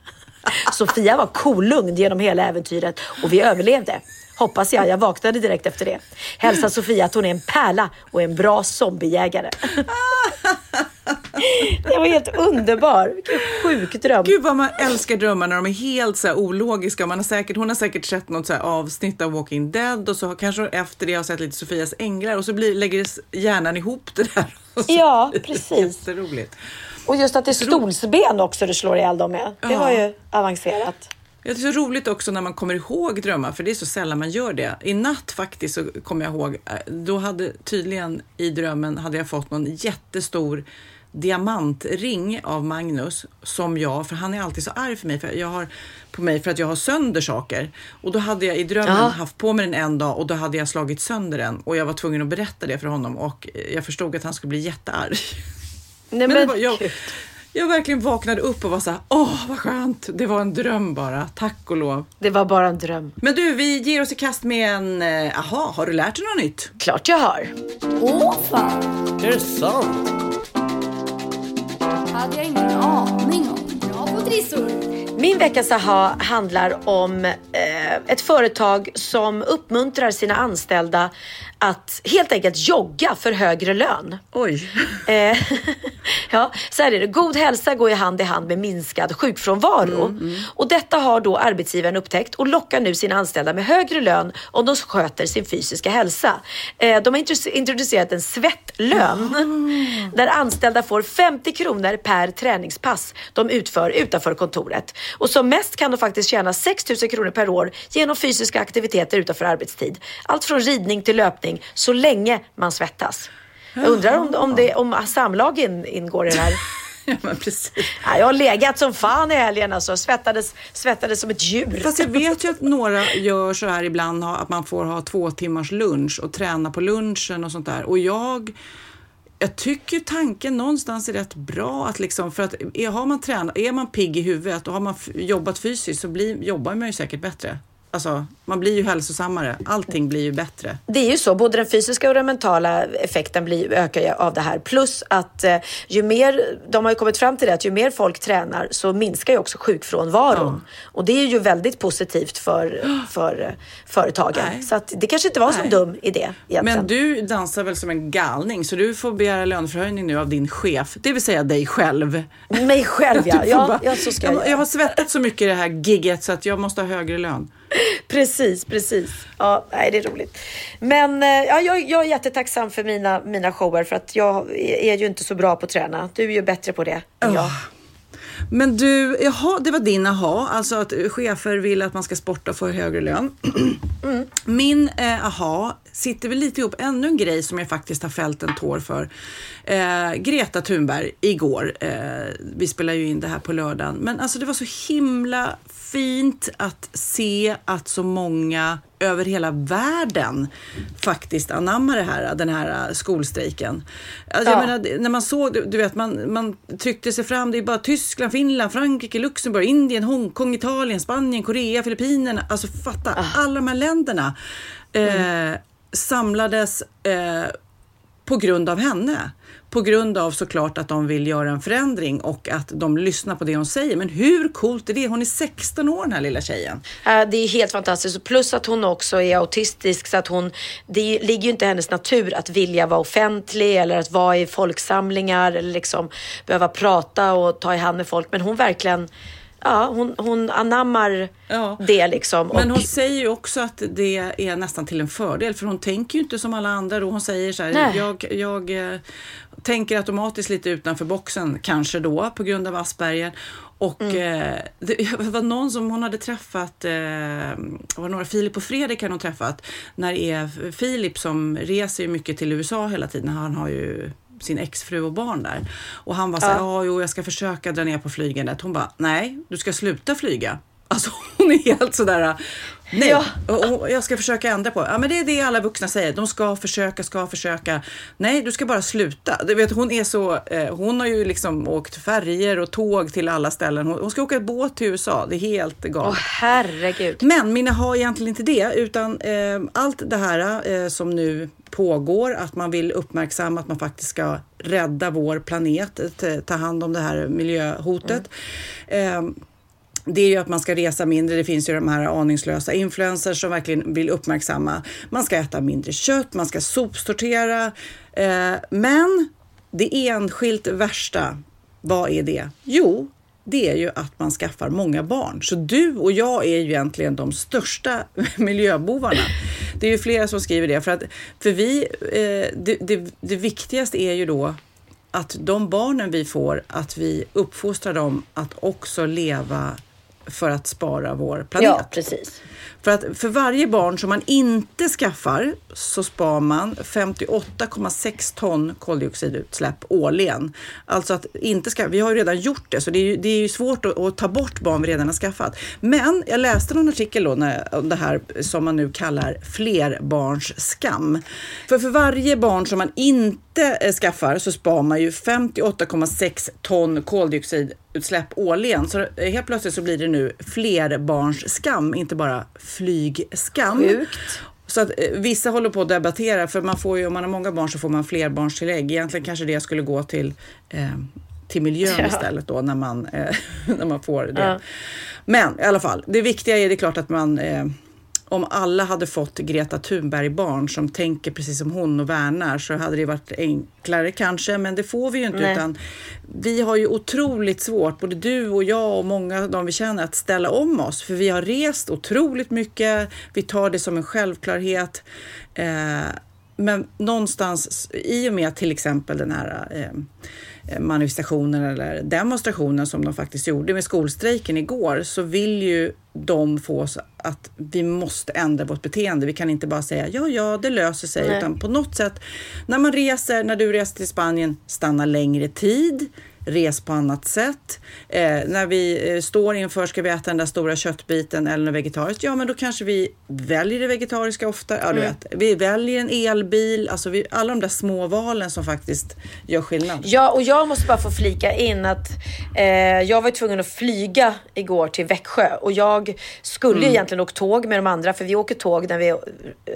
Sofia var kolugn genom hela äventyret och vi överlevde. Hoppas jag, jag vaknade direkt efter det. Hälsa Sofia att hon är en pärla och en bra zombiejägare. Det var helt underbar. Vilken sjuk dröm. Gud vad man älskar drömmar när de är helt så här ologiska. Man har säkert, hon har säkert sett något så avsnitt av Walking Dead och så har kanske efter det har sett lite Sofias änglar och så blir, lägger hjärnan ihop det där. Ja, precis. Jätteroligt. Och just att det är stolsben också du slår ihjäl dem med. Det var ju avancerat. Det är så roligt också när man kommer ihåg drömmar, för det är så sällan man gör det. I natt faktiskt så kommer jag ihåg, eh, då hade tydligen i drömmen hade jag fått någon jättestor diamantring av Magnus som jag, för han är alltid så arg för mig, för jag har, på mig för att jag har sönder saker. Och då hade jag i drömmen Ja. haft på mig den en dag och då hade jag slagit sönder den och jag var tvungen att berätta det för honom och jag förstod att han skulle bli jättearg. Nej, Men men, jag, jag verkligen vaknade upp och var så här, åh vad skönt, det var en dröm bara, tack och lov. det var bara en dröm. Men du, vi ger oss i kast med en, eh, aha, har du lärt dig något nytt? Klart jag har. Åh fan, Är det sant? hade jag ingen aning om. Bra på trissor. Min veckans aha handlar om eh, ett företag som uppmuntrar sina anställda att helt enkelt jogga för högre lön. Oj. Eh, ja, så här är det. God hälsa går ju hand i hand med minskad sjukfrånvaro. Och detta har då arbetsgivaren upptäckt och lockar nu sina anställda med högre lön om de sköter sin fysiska hälsa. Eh, de har introdu- introducerat en svettlön där anställda får 50 kronor per träningspass de utför utanför kontoret. Och som mest kan de faktiskt tjäna 6 000 kronor per år genom fysiska aktiviteter utanför arbetstid. Allt från ridning till löpning så länge man svettas. Jag undrar om, om, det, om samlag in, ingår i det här. ja, men precis. Ja, jag har legat som fan i helgen alltså. Svettades, svettades som ett djur. Fast jag vet ju att några gör så här ibland, att man får ha två timmars lunch och träna på lunchen och sånt där. Och jag, jag tycker tanken någonstans är rätt bra att liksom, för att är, har man tränat, är man pigg i huvudet och har man f- jobbat fysiskt så blir, jobbar man ju säkert bättre alltså, man blir ju hälsosammare. Allting blir ju bättre. Det är ju så, både den fysiska och den mentala effekten blir, ökar av det här. Plus att eh, ju mer, de har ju kommit fram till det, att ju mer folk tränar så minskar ju också sjukfrånvaron. Och det är ju väldigt positivt för, för eh, företagen. Nej. Så att det kanske inte var så Nej. dum idé egentligen. Men du dansar väl som en galning så du får begära löneförhöjning nu av din chef, det vill säga dig själv. Mig själv ja, ja, bara- ja så ska jag, jag, jag har svettat så mycket i det här gigget så att jag måste ha högre lön. Precis, precis. Ja, nej, det är roligt. Men eh, ja, jag, jag är jättetacksam för mina, mina shower för att jag är ju inte så bra på att träna. Du är ju bättre på det än jag. Men du, jaha, det var din aha, alltså att chefer vill att man ska sporta och få högre lön. Min eh, aha sitter väl lite ihop ännu en grej som jag faktiskt har fällt en tår för. Eh, Greta Thunberg igår, eh, vi spelar ju in det här på lördagen, men alltså det var så himla fint att se att så många över hela världen faktiskt anammar det här, den här skolstrejken. Alltså, jag Ja. menar, det- när man såg, du- vet, man, man tryckte sig fram, det är bara Tyskland, Finland, Frankrike, Luxemburg, Indien, Hongkong, Italien, Spanien, Korea, Filippinerna. Alltså fatta, alla de här länderna eh, samlades eh, på grund av henne. På grund av såklart att de vill göra en förändring och att de lyssnar på det hon säger. Men hur coolt är det? Hon är 16 år den här lilla tjejen. Äh, det är helt fantastiskt. Plus att hon också är autistisk så att hon, det ligger ju inte i hennes natur att vilja vara offentlig eller att vara i folksamlingar eller liksom behöva prata och ta i hand med folk. Men hon verkligen, ja, hon, hon anammar Ja. det liksom. Men och, hon säger ju också att det är nästan till en fördel för hon tänker ju inte som alla andra och hon säger så här, Nej. jag, jag eh, tänker automatiskt lite utanför boxen kanske då på grund av Asperger. Och Mm. eh, det var någon som hon hade träffat, eh, var några, Filip och Fredrik hade hon träffat, när det är Filip som reser ju mycket till USA hela tiden, han har ju sin exfru och barn där. Och han var så här, ja, jo, jag ska försöka dra ner på flygandet. Hon bara, nej, du ska sluta flyga. Alltså hon är helt sådär, nej, Ja. och, och jag ska försöka ändra på. Ja, men det är det alla vuxna säger. De ska försöka, ska försöka. Nej, du ska bara sluta. Du vet, hon är så, eh, hon har ju liksom åkt färger och tåg till alla ställen. Hon, hon ska åka båt till USA. Det är helt galet. Åh herregud. Men mina har egentligen inte det, utan eh, allt det här eh, som nu pågår, att man vill uppmärksamma att man faktiskt ska rädda vår planet, ta- ta hand om det här miljöhotet. Eh, det är ju att man ska resa mindre. Det finns ju de här aningslösa influencers som verkligen vill uppmärksamma. Man ska äta mindre kött, man ska sopsortera. Eh, men det enskilt värsta, vad är det? Jo, det är ju att man skaffar många barn. Så du och jag är ju egentligen de största miljöbovarna. Det är ju flera som skriver det. För, att, för vi, eh, det, det, det viktigaste är ju då att de barnen vi får, att vi uppfostrar dem att också leva för att spara vår planet. Ja, precis. För att för varje barn som man inte skaffar så spar man 58,6 ton koldioxidutsläpp årligen. Alltså att inte ska, vi har ju redan gjort det, så det är ju, det är ju svårt att, att ta bort barn vi redan har skaffat. Men jag läste någon artikel då när, om det här som man nu kallar flerbarnsskam. För för varje barn som man inte eh, skaffar så spar man ju 58,6 ton koldioxidutsläpp årligen. Så helt plötsligt så blir det nu flerbarnsskam, inte bara flygskam. Sjukt. Så att eh, vissa håller på att debattera, för man får ju, om man har många barn så får man flerbarnstillägg. Egentligen kanske det skulle gå till, eh, till miljön Ja. istället då när man, eh, när man får det. Ja. Men i alla fall, det viktiga är det klart att man eh, om alla hade fått Greta Thunberg-barn som tänker precis som hon och värnar så hade det varit enklare kanske, men det får vi ju inte. Nej. Utan vi har ju otroligt svårt, både du och jag och många av de vi känner, att ställa om oss. För vi har rest otroligt mycket, vi tar det som en självklarhet. Eh, men någonstans, i och med till exempel den här eh, manifestationen eller demonstrationen som de faktiskt gjorde med skolstrejken igår så vill ju de få oss att vi måste ändra vårt beteende. Vi kan inte bara säga ja, ja, det löser sig, Nej. utan på något sätt när man reser, när du reser till Spanien, stanna längre tid. Res på annat sätt. Eh, när vi eh, står inför, ska vi äta den där stora köttbiten eller något vegetariskt? Ja, men då kanske vi väljer det vegetariska ofta. Ja, du Mm. vet. Vi väljer en elbil. Alltså vi, alla de där små valen som faktiskt gör skillnad. Ja, och jag måste bara få flika in att eh, jag var tvungen att flyga igår till Växjö och jag skulle Mm. egentligen åkt tåg med de andra för vi åker tåg när vi eh,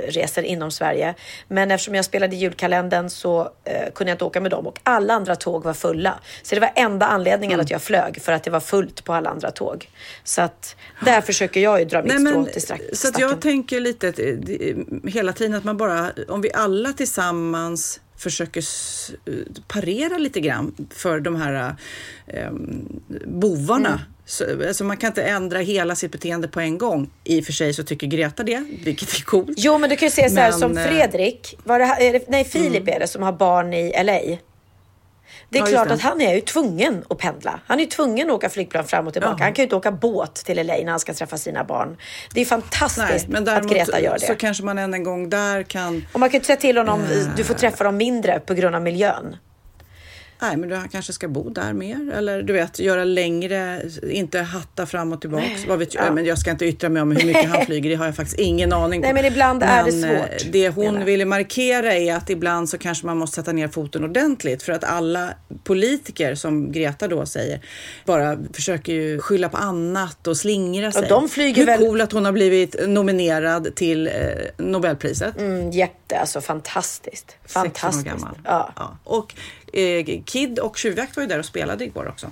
reser inom Sverige. Men eftersom jag spelade julkalendern så eh, kunde jag inte åka med dem och alla andra tåg var fulla. Så det var enda anledningen Mm. att jag flög för att det var fullt på alla andra tåg. Så att där försöker jag ju dra mitt Nej, strå till strack, så att stacken. jag tänker lite eh, det- hela tiden att man bara, om vi alla tillsammans försöker eh, parera lite grann för de här eh, bovarna. Mm. Så, alltså man kan inte ändra hela sitt beteende på en gång. I och för sig så tycker Greta det, vilket är coolt. Jo, men du kan ju säga så här Men, som eh, Fredrik, var det, nej Filip är det som har barn i LA. Det är Ja, klart det. att han är ju tvungen att pendla. Han är ju tvungen att åka flygplan fram och tillbaka. Ja. Han kan ju inte åka båt till LA när han ska träffa sina barn. Det är fantastiskt Nej, men att däremot Greta gör det. så kanske man än en gång där kan... Och man kan ju inte säga till honom, du får träffa dem mindre på grund av miljön. Nej, men du kanske ska bo där mer eller du vet göra längre, inte hatta fram och tillbaks. Nej. Vad vet jag? Ja. Men jag ska inte yttra mig om hur mycket han flyger, det har jag faktiskt ingen aning Nej, om. men ibland är det Men, eh, svårt, Det hon jag. ville markera är att ibland så kanske man måste sätta ner foten ordentligt för att alla politiker, som Greta då säger, bara försöker ju skylla på annat och slingra sig. de flyger hur väl- cool att hon har blivit nominerad till eh, Nobelpriset. Mm, jätte, alltså fantastiskt. 16 år Fantastiskt. gammal. Ja. Ja. Och eh, Kid och Tjuvjakt var ju där och spelade igår också.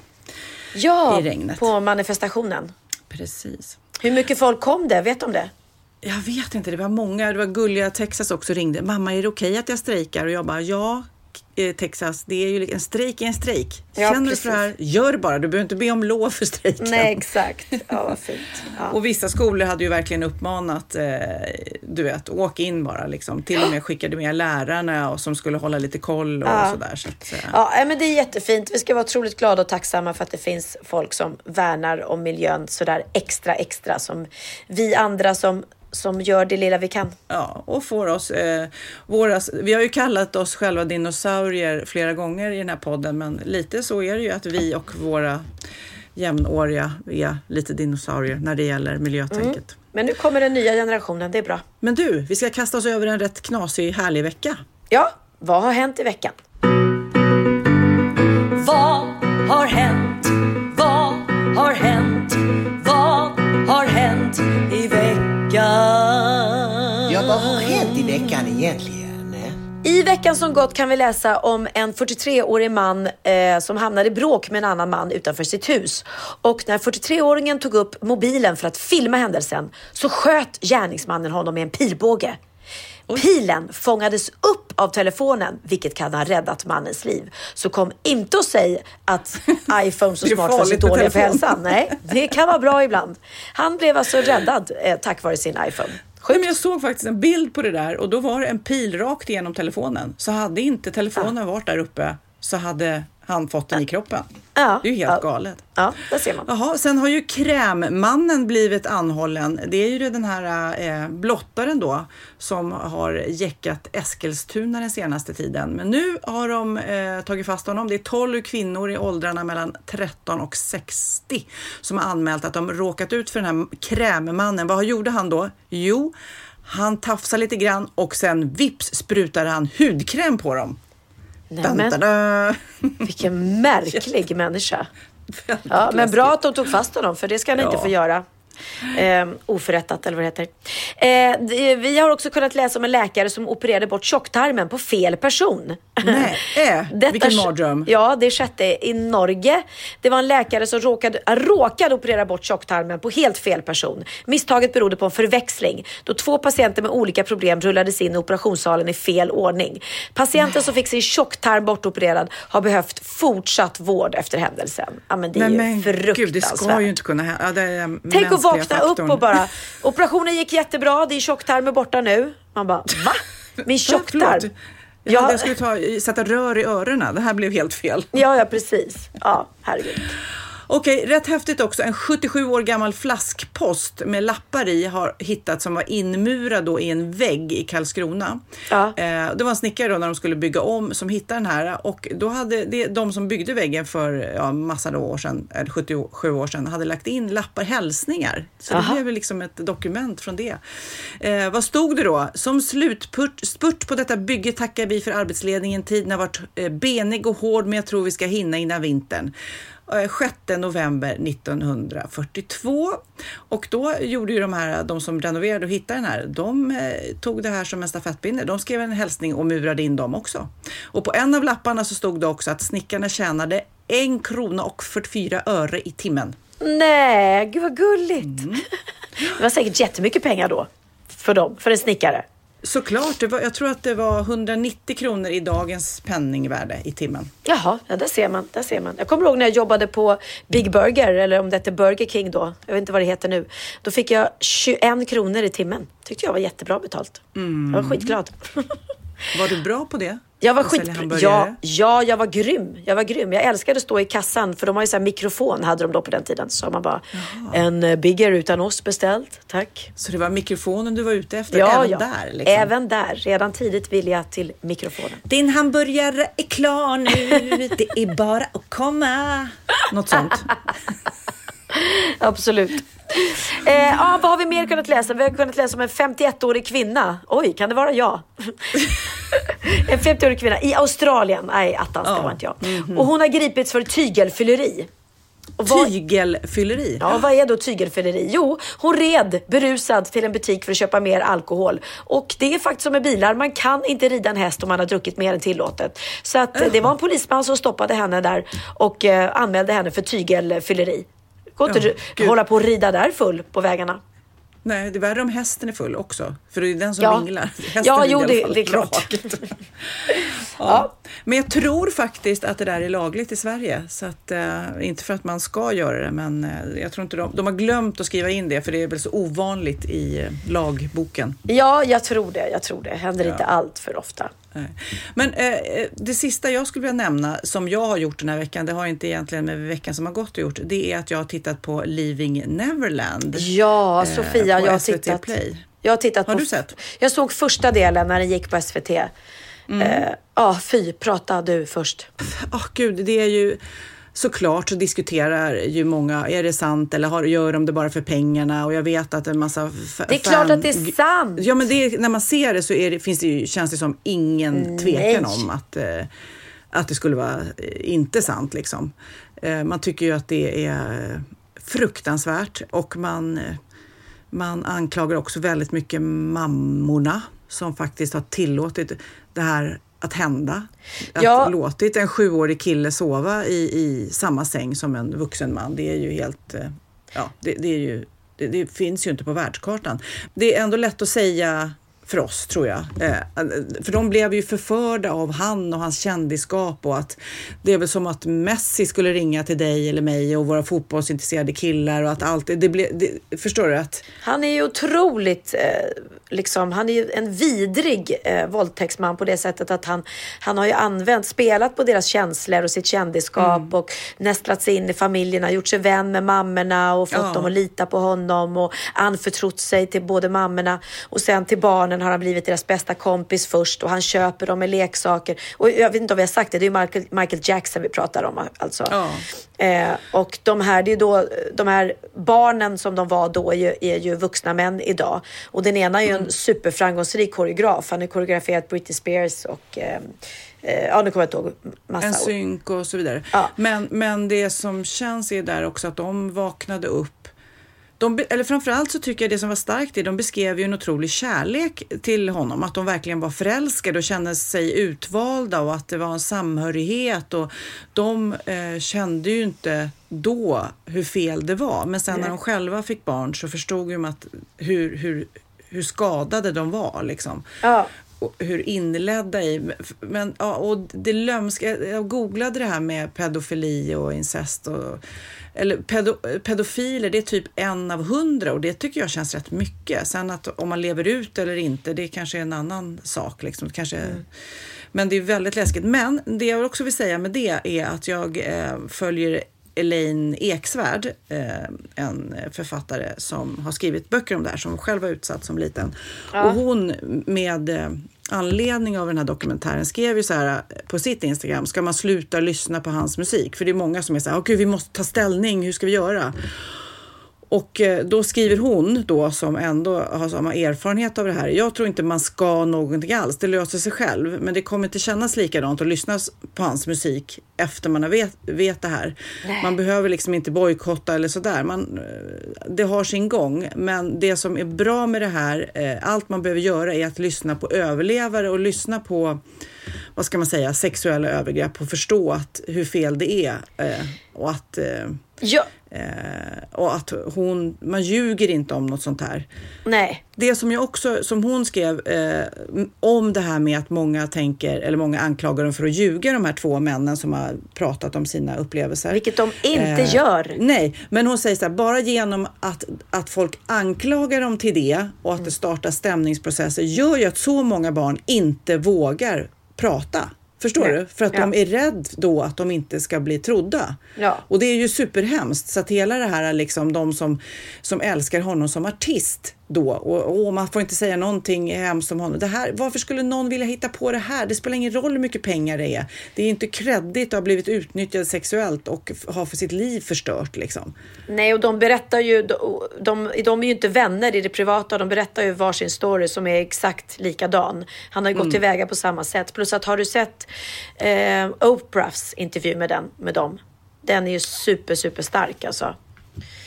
Ja, I regnet. på manifestationen. Precis. Hur mycket folk kom det? Vet du om det? Jag vet inte, det var många. Det var gulliga Texas också ringde. Mamma, är det okej att jag strejkar? Och jag bara, ja Texas, det är ju en strejk är en strejk. Ja, Känner du precis. för det här, gör bara. Du behöver inte be om lov för strejken. Nej, exakt. Ja, vad fint. Ja. Och vissa skolor hade ju verkligen uppmanat, eh, du vet, åk in bara liksom. Till och med skickade med lärarna och som skulle hålla lite koll och Ja. sådär. Så att, eh, Ja, men det är jättefint. Vi ska vara otroligt glada och tacksamma för att det finns folk som värnar om miljön sådär extra, extra som vi andra som, som gör det lilla vi kan. Ja, och får oss... Eh, våra, vi har ju kallat oss själva dinosaurier flera gånger i den här podden, men lite så är det ju att vi och våra jämnåriga är lite dinosaurier när det gäller miljötänket. Men nu kommer den nya generationen, det är bra. Men du, vi ska kasta oss över en rätt knasig, härlig vecka. Ja, vad har hänt i veckan? Vad har hänt? Vad har hänt? Veckan? Ja, vad har hänt i veckan egentligen? I veckan som gått kan vi läsa om en 43-årig man eh, som hamnade i bråk med en annan man utanför sitt hus. Och när 43-åringen tog upp mobilen för att filma händelsen så sköt gärningsmannen honom med en pilbåge. Pilen fångades upp av telefonen, vilket kan ha räddat mannens liv. Så kom inte och säg att iPhones och smartphones är dåliga för hälsan. Nej, det kan vara bra ibland. Han blev alltså räddad eh, tack vare sin iPhone. Nej, men jag såg faktiskt en bild på det där och då var det en pil rakt igenom telefonen. Så hade inte telefonen varit där uppe så hade han fått den i kroppen. Ja, Det är ju helt ja. galet. Ja, där ser man. Jaha, sen har ju krämmannen blivit anhållen. Det är ju den här eh, blottaren då som har jäckat Eskilstuna den senaste tiden. Men nu har de eh, tagit fast honom. Det är 12 kvinnor i åldrarna mellan 13 och 60 som har anmält att de råkat ut för den här krämmannen. Vad gjorde han då? Jo, han tafsade lite grann och sen vips sprutade han hudkräm på dem. Nej, Dun, men, dun, dun. vilken märklig människa. Ja, men bra att de tog fast honom, för det ska han inte Ja. få göra. Eh, oförrättat eller vad det heter. Eh, vi har också kunnat läsa om en läkare som opererade bort tjocktarmen på fel person. Nej, äh, vilken mardröm. Ja, det skedde i Norge. Det var en läkare som råkade, äh, råkade operera bort tjocktarmen på helt fel person. Misstaget berodde på en förväxling då två patienter med olika problem rullades in i operationssalen i fel ordning. Patienten som fick sin tjocktarm bortopererad har behövt fortsatt vård efter händelsen. Ja, men det är Nej ju men fruktansvärt. gud, det ska ju inte kunna hända. Ja, är Tänk att mänskliga vakna upp och bara, operationen gick jättebra, din tjocktarm är borta nu. Man bara, va? Min tjocktarm? Jag, Ja. jag skulle ta, sätta rör i öronen. Det här blev helt fel. Ja, ja precis. Ja, herregud. Okej, rätt häftigt också. En 77 år gammal flaskpost med lappar i har hittats som var inmurad då i en vägg i Karlskrona. Ja. Eh, det var en snickare då när de skulle bygga om som hittade den här och då hade det, de som byggde väggen för ja, massa år sedan, eller 77 år sedan, hade lagt in lappar hälsningar. Så Aha. det blev liksom ett dokument från det. Eh, vad stod det då? Som slutspurt spurt på detta bygge tackar vi för arbetsledningen. Tiden har varit eh, benig och hård men jag tror vi ska hinna innan vintern. Eh, 6 november 1942 och då gjorde ju de här, de som renoverade och hittade den här, de eh, tog det här som en stafettpinne. De skrev en hälsning och murade in dem också. Och på en av lapparna så stod det också att snickarna tjänade en krona och 44 öre i timmen. Nej, gud vad gulligt. Det var säkert jättemycket pengar då. För dem, för en snickare. Såklart, det var, jag tror att det var 190 kronor i dagens penningvärde i timmen. Jaha, ja, där ser man. Där ser man. Jag kommer ihåg när jag jobbade på Big Burger, eller om det hette Burger King då. Jag vet inte vad det heter nu. Då fick jag 21 kronor i timmen. Tyckte jag var jättebra betalt. Jag var skitglad. Var du bra på det? Jag var skit... Ja, ja, jag var grym. Jag var grym. Jag älskade att stå i kassan för de har ju så mikrofon hade de då på den tiden. Så man bara, en eh, bigger utan ost beställt, tack. Så det var mikrofonen du var ute efter Ja, även ja. där? Liksom. Även där. Redan tidigt ville jag till mikrofonen. Din hamburgare är klar nu, det är bara att komma. Något sånt. Absolut. Eh, ja, vad har vi mer kunnat läsa? Vi har kunnat läsa om en 51-årig kvinna. Oj, kan det vara jag? en 50-årig kvinna i Australien. Nej, attans, det Ja. var inte jag. Mhm. Och hon har gripits för tygelfylleri. Och vad- Tygelfylleri? Ja, vad är då tygelfylleri? Jo, hon red berusad till en butik för att köpa mer alkohol. Och det är faktiskt som med bilar, man kan inte rida en häst om man har druckit mer än tillåtet. Så att eh, det var en polisman som stoppade henne där och eh, anmälde henne för tygelfylleri. Går inte Ja, gud. hålla på och rida där full på vägarna. Nej, det är värre om hästen är full också. För det är den som Ja. vinglar. Hästen Ja, jo, det- det är klart. rakt. ja. Men jag tror faktiskt att det där är lagligt i Sverige. Så att, eh, inte för att man ska göra det, men eh, jag tror inte de, de har glömt att skriva in det för det är väl så ovanligt i eh, lagboken. Ja, jag tror det. Jag tror det. Händer inte allt för ofta. Nej. Men eh, eh, det sista jag skulle vilja nämna som jag har gjort den här veckan, det har inte egentligen med veckan som har gått och gjort, det är att jag har tittat på Living Neverland. Ja, eh, Sofia, jag har SVT tittat. Play. Jag har tittat Har på... du sett? Jag såg första delen när den gick på SVT. Mm. Eh, Ja, fy. Prata du först. Åh gud, det är ju såklart så diskuterar ju många, är det sant eller har, gör de det bara för pengarna? Och jag vet att en massa Det är klart att det är sant. Ja, men det är, när man ser det så är det, finns det ju, känns det som ingen tvekan Nej. om att, eh, att det skulle vara eh, inte sant. Liksom. Eh, man tycker ju att det är fruktansvärt och man, man anklagar också väldigt mycket mammorna som faktiskt har tillåtit det här att hända. Att Ja. låtit en sjuårig kille sova i, i samma säng som en vuxen man. Det är ju helt... eh, Ja, det, det är ju... Det, det finns ju inte på världskartan. Det är ändå lätt att säga för oss, tror jag. Eh, för de blev ju förförda av han och hans kändisskap och att det är väl som att Messi skulle ringa till dig eller mig och våra fotbollsintresserade killar och att allt det blev... Det, förstår du? att Han är ju otroligt, eh, liksom, han är ju en vidrig eh, våldtäktsman på det sättet att han, han har ju använt, spelat på deras känslor och sitt kändisskap Mm. och nästlat sig in i familjerna, gjort sig vän med mammorna och fått Ja. dem att lita på honom och anförtrott sig till både mammorna och sen till barnen har han blivit deras bästa kompis först och han köper dem med leksaker. Och jag vet inte om vi har sagt det, det är Michael, Michael Jackson vi pratar om alltså. Ja. Eh, och de här, det är då, de här barnen som de var då är ju, är ju vuxna män idag. Och den ena är ju en superframgångsrik koreograf. Han har koreograferat Britney Spears och eh, eh, ja, nu kommer jag inte ihåg massa. En synk och så vidare. Ja. Men, men det som känns är där också att de vaknade upp de, eller framförallt så tycker jag det som var starkt är de beskrev ju en otrolig kärlek till honom. Att de verkligen var förälskade och kände sig utvalda och att det var en samhörighet. Och de eh, kände ju inte då hur fel det var. Men sen när de själva fick barn så förstod de att hur, hur, hur skadade de var. Liksom Ja. Hur inledda i... Men, ja, och det lömska, jag- googlade det här med pedofili och incest. Och, eller pedo, pedofiler, det är typ en av hundra och det tycker jag känns rätt mycket. Sen att om man lever ut eller inte, det kanske är en annan sak. Liksom. Kanske, Men det är väldigt läskigt. Men det jag också vill säga med det är att jag eh, följer Elaine Eksvärd, eh, en författare som har skrivit böcker om det här, som själv var utsatt som liten. Ja. Och hon med eh, anledning av den här dokumentären skrev ju så här eh, på sitt Instagram, ska man sluta lyssna på hans musik? För det är många som är så här, okej vi måste ta ställning, hur ska vi göra? Och eh, då skriver hon då som ändå har samma erfarenhet av det här. Jag tror inte man ska någonting alls. Det löser sig själv. Men det kommer inte kännas likadant att lyssna på hans musik efter man har vet, vet det här. Nej. Man behöver liksom inte bojkotta eller sådär. Man, eh, det har sin gång. Men det som är bra med det här, eh, allt man behöver göra är att lyssna på överlevare och lyssna på vad ska man säga, sexuella övergrepp och förstå att, hur fel det är. Och att Ja. Eh, och att hon, man ljuger inte om något sånt här. Nej. Det som jag också, som hon skrev eh, om det här med att många tänker, eller många anklagar dem för att ljuga, de här två männen som har pratat om sina upplevelser. Vilket de inte Eh, gör. Nej, men hon säger så här, bara genom att, att folk anklagar dem till det och att Mm. det startar stämningsprocesser gör ju att så många barn inte vågar prata. Förstår Nej. du? För att Ja. de är rädda då att de inte ska bli trodda. Ja. Och det är ju superhemskt. Så att hela det här, liksom de som, som älskar honom som artist då och, och man får inte säga någonting hemskt om honom. Det här, varför skulle någon vilja hitta på det här? Det spelar ingen roll hur mycket pengar det är. Det är inte kreddigt att ha blivit utnyttjad sexuellt och ha för sitt liv förstört liksom. Nej, och de berättar ju, de, de, de är ju inte vänner i det privata, de berättar ju varsin story som är exakt likadan. Han har ju gått Mm. tillväga på samma sätt. Plus att har du sett eh, Oprahs intervju med, den, med dem? Den är ju super, super stark alltså.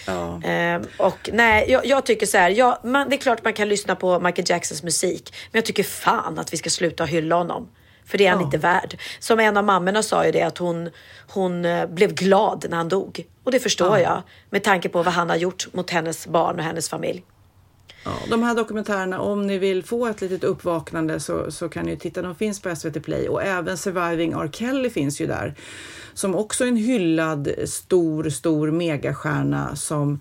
Ja. Eh, och nej, jag, jag tycker så här, ja, man, det är klart man kan lyssna på Michael Jacksons musik, men jag tycker fan att vi ska sluta hylla honom. För det är han Ja. inte värd. Som en av mammorna sa ju det att hon, hon eh, blev glad när han dog. Och det förstår Ja. jag med tanke på vad han har gjort mot hennes barn och hennes familj. Ja, de här dokumentärerna, om ni vill få ett litet uppvaknande så, så kan ni titta. De finns på SVT Play och även Surviving R. Kelly finns ju där. Som också är en hyllad stor, stor megastjärna som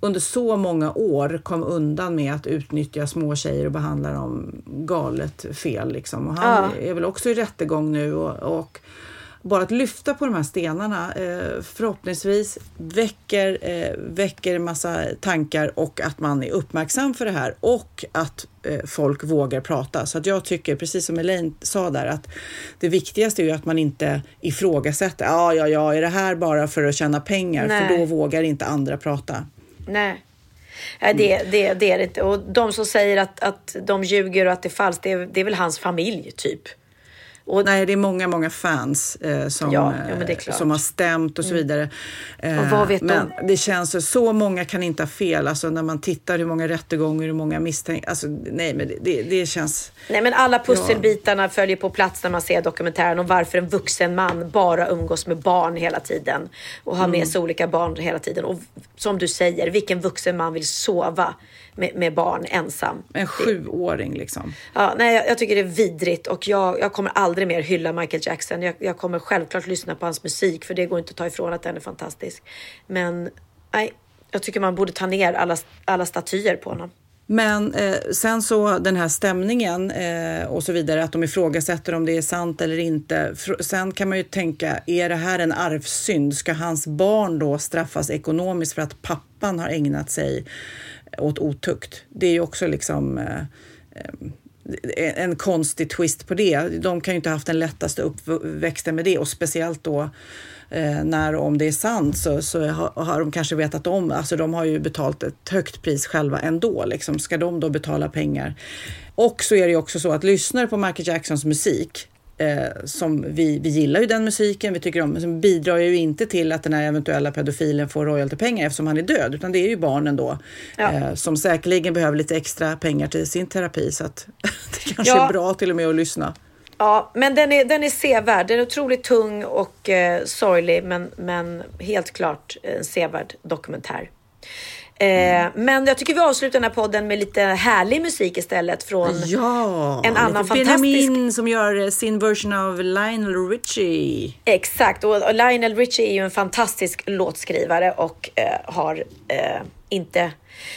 under så många år kom undan med att utnyttja små tjejer och behandla dem galet fel. Liksom. Och han Ja. är väl också i rättegång nu och, och bara att lyfta på de här stenarna eh, förhoppningsvis väcker, eh, väcker en massa tankar och att man är uppmärksam för det här och att eh, folk vågar prata. Så att jag tycker, precis som Elaine sa där, att det viktigaste är ju att man inte ifrågasätter. Ja, ja, ja, är det här bara för att tjäna pengar? Nej. För då vågar inte andra prata. Nej. Nej, det, det, det är det inte. Och de som säger att, att de ljuger och att det är falskt, det är, det är väl hans familj typ. Och, Nej, det är många, många fans eh, som, Ja, ja, eh. Mm. som har stämt och så vidare. Eh, Och vad vet men de? det känns så, många kan inte ha fel. Alltså när man tittar hur många rättegångar, hur många misstänkta. Alltså nej, men det, det, känns... Nej men alla pusselbitarna följer på plats när man ser dokumentären om varför en vuxen man bara umgås med barn hela tiden och har Mm. med sig olika barn hela tiden. Och som du säger, vilken vuxen man vill sova med, med barn ensam? En sjuåring liksom. Ja, nej, jag, jag tycker det är vidrigt och jag, jag kommer aldrig mer hylla Michael Jackson. Jag, jag kommer självklart lyssna på hans musik för det går inte att ta ifrån att den är fantastisk. Men nej, jag tycker man borde ta ner alla, alla statyer på honom. Men eh, sen så den här stämningen eh, och så vidare, att de ifrågasätter om det är sant eller inte. Fr- sen kan man ju tänka, är det här en arvsynd? Ska hans barn då straffas ekonomiskt för att pappan har ägnat sig åt otukt? Det är ju också liksom eh, eh, en konstig twist på det. De kan ju inte ha haft den lättaste uppväxten med det och speciellt då eh, när om det är sant så, så har, har de kanske vetat om, alltså de har ju betalt ett högt pris själva ändå, liksom. ska de då betala pengar? Och så är det ju också så att lyssnare på Michael Jacksons musik Eh, som vi, vi gillar ju den musiken, vi tycker om, men som bidrar ju inte till att den här eventuella pedofilen får royaltypengar eftersom han är död, utan det är ju barnen då Ja. eh, som säkerligen behöver lite extra pengar till sin terapi, så att det kanske Ja. är bra till och med att lyssna. Ja, men den är, den är sevärd. Den är otroligt tung och eh, sorglig, men, men helt klart en sevärd dokumentär. Eh, Men jag tycker vi avslutar den här podden med lite härlig musik istället från Ja, en annan fantastisk... Benjamin som gör eh, sin version av Lionel Richie. Exakt, och Lionel Richie är ju en fantastisk låtskrivare och eh, har eh, inte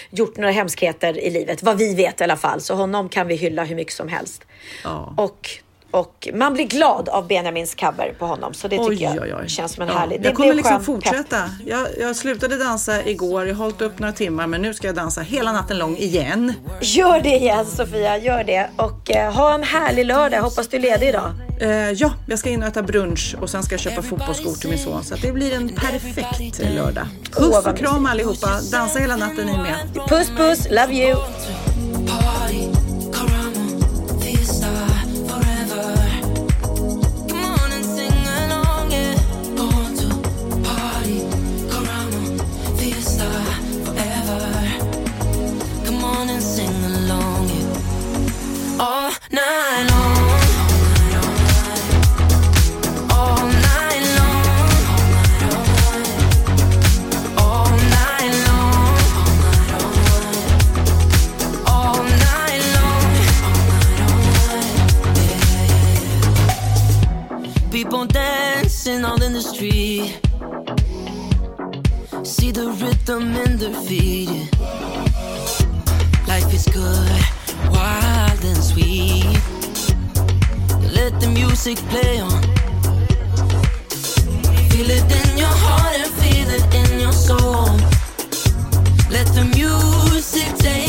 gjort några hemskheter i livet, vad vi vet i alla fall. Så honom kan vi hylla hur mycket som helst. Ja. Och Och man blir glad av Benjamins cover på honom. Så det tycker Oj, jag oj, oj. känns som en Ja, härlig... Det jag kommer liksom fortsätta. Jag, jag slutade dansa igår, jag har hållit upp några timmar men nu ska jag dansa hela natten lång igen. Gör det igen Sofia, gör det. Och eh, ha en härlig lördag. Hoppas du är ledig idag. Eh, ja, jag ska in och äta brunch och sen ska jag köpa fotbollsskor till min son så att det blir en perfekt lördag. Puss vad och kram allihopa, dansa hela natten ni med. Puss puss, love you. See the rhythm in their feet. Life is good, wild and sweet. Let the music play on. Feel it in your heart and feel it in your soul. Let the music take